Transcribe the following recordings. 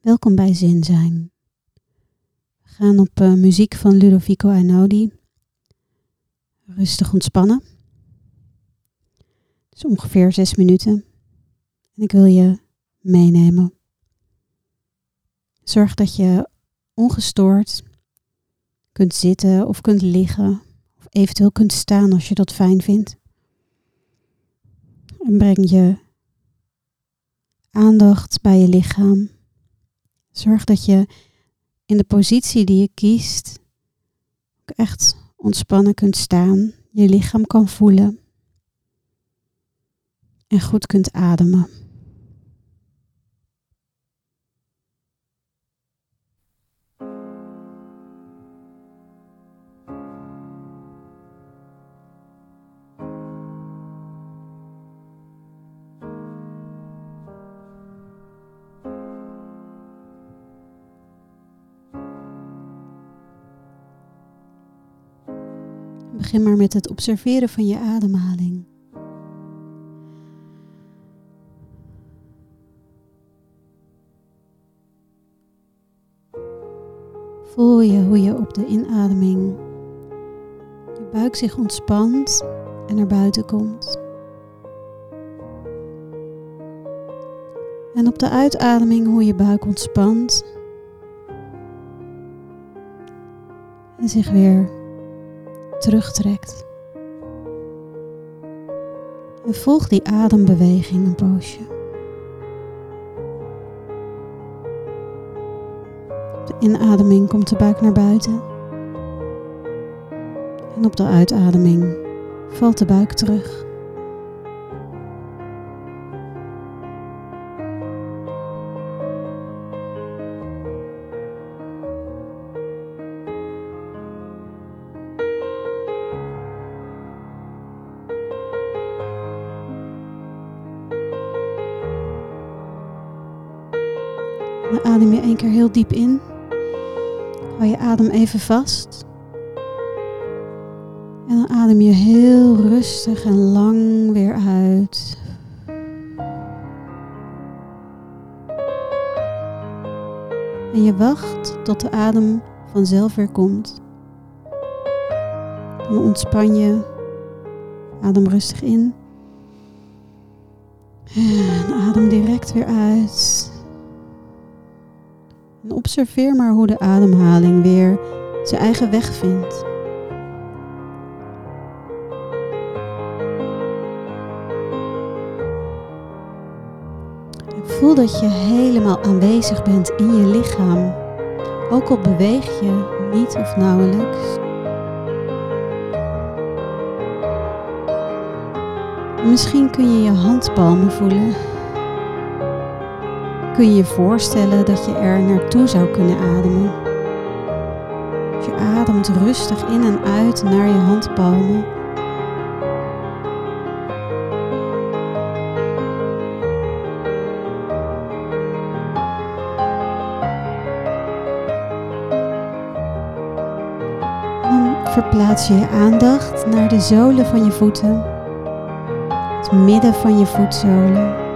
Welkom bij Zin Zijn. We gaan op uh, muziek van Ludovico Einaudi. Rustig ontspannen. Dus ongeveer zes minuten. En ik wil je meenemen. Zorg dat je ongestoord kunt zitten of kunt liggen. Of eventueel kunt staan als je dat fijn vindt. En breng je aandacht bij je lichaam Zorg dat je in de positie die je kiest ook echt ontspannen kunt staan, je lichaam kan voelen en goed kunt ademen. Begin maar met het observeren van je ademhaling. Voel je hoe je op de inademing je buik zich ontspant en naar buiten komt. En op de uitademing hoe je buik ontspant en zich weer terugtrekt. En volg die adembeweging een poosje. Op de inademing komt de buik naar buiten. En op de uitademing valt de buik terug. Dan adem je één keer heel diep in. Hou je adem even vast. En dan adem je heel rustig en lang weer uit. En je wacht tot de adem vanzelf weer komt. Dan ontspan je. Adem rustig in. En adem direct weer uit. Observeer maar hoe de ademhaling weer zijn eigen weg vindt. Voel dat je helemaal aanwezig bent in je lichaam. Ook al beweeg je niet of nauwelijks. Misschien kun je je handpalmen voelen kun je je voorstellen dat je er naartoe zou kunnen ademen. je ademt rustig in en uit naar je handpalmen. Dan verplaats je je aandacht naar de zolen van je voeten, het midden van je voetzolen.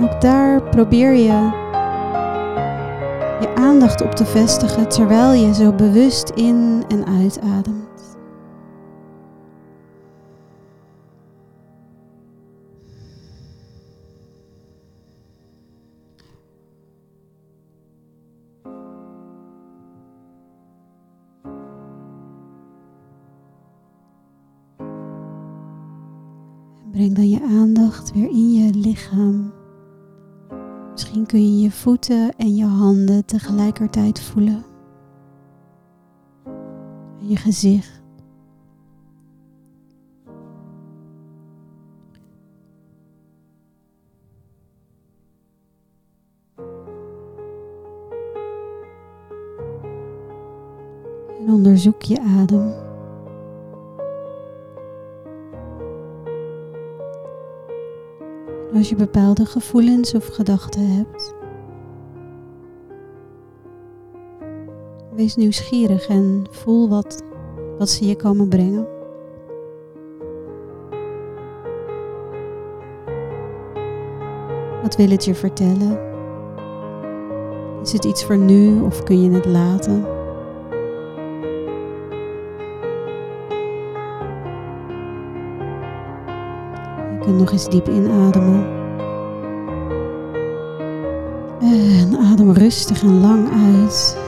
Ook daar probeer je je aandacht op te vestigen terwijl je zo bewust in en uitademt. Breng dan je aandacht weer in je lichaam. Misschien kun je je voeten en je handen tegelijkertijd voelen. En je gezicht. En onderzoek je adem. Als je bepaalde gevoelens of gedachten hebt. Wees nieuwsgierig en voel wat, wat ze je komen brengen. Wat wil het je vertellen? Is het iets voor nu of kun je het laten? Kunt nog eens diep inademen. En adem rustig en lang uit.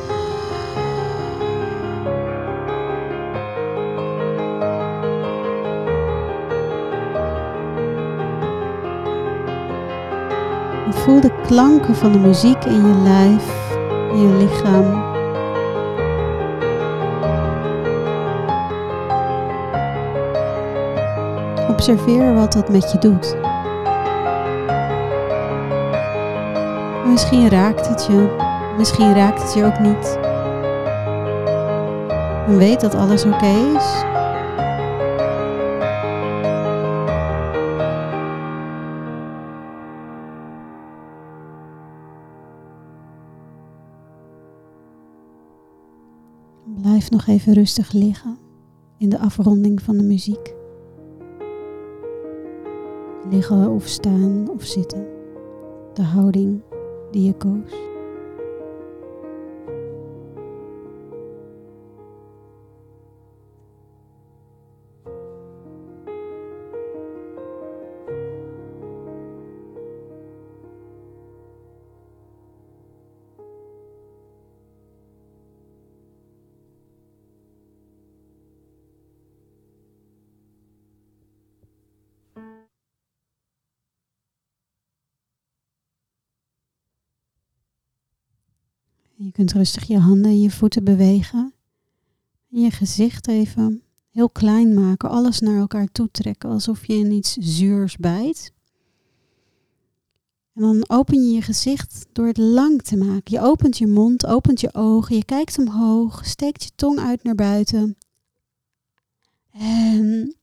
voel de klanken van de muziek in je lijf, in je lichaam. Observeer wat dat met je doet. Misschien raakt het je, misschien raakt het je ook niet. Weet dat alles oké is. Blijf nog even rustig liggen in de afronding van de muziek. Liggen of staan of zitten. De houding die je koos. Je kunt rustig je handen en je voeten bewegen. En je gezicht even heel klein maken. Alles naar elkaar toe trekken. Alsof je in iets zuurs bijt. En dan open je je gezicht door het lang te maken. Je opent je mond, opent je ogen. Je kijkt omhoog. Steekt je tong uit naar buiten. En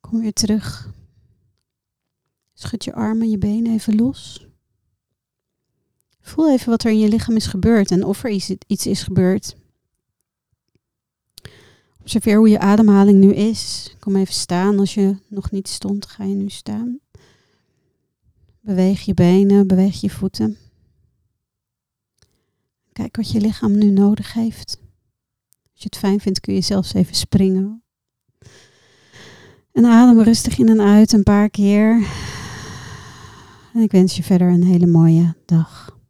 kom weer terug. Schud je armen, je benen even los. Voel even wat er in je lichaam is gebeurd en of er iets, is gebeurd. Observeer hoe je ademhaling nu is. Kom even staan. Als je nog niet stond, ga je nu staan. Beweeg je benen, beweeg je voeten. Kijk wat je lichaam nu nodig heeft. Als je het fijn vindt, kun je zelfs even springen. En adem rustig in en uit een paar keer. En ik wens je verder een hele mooie dag.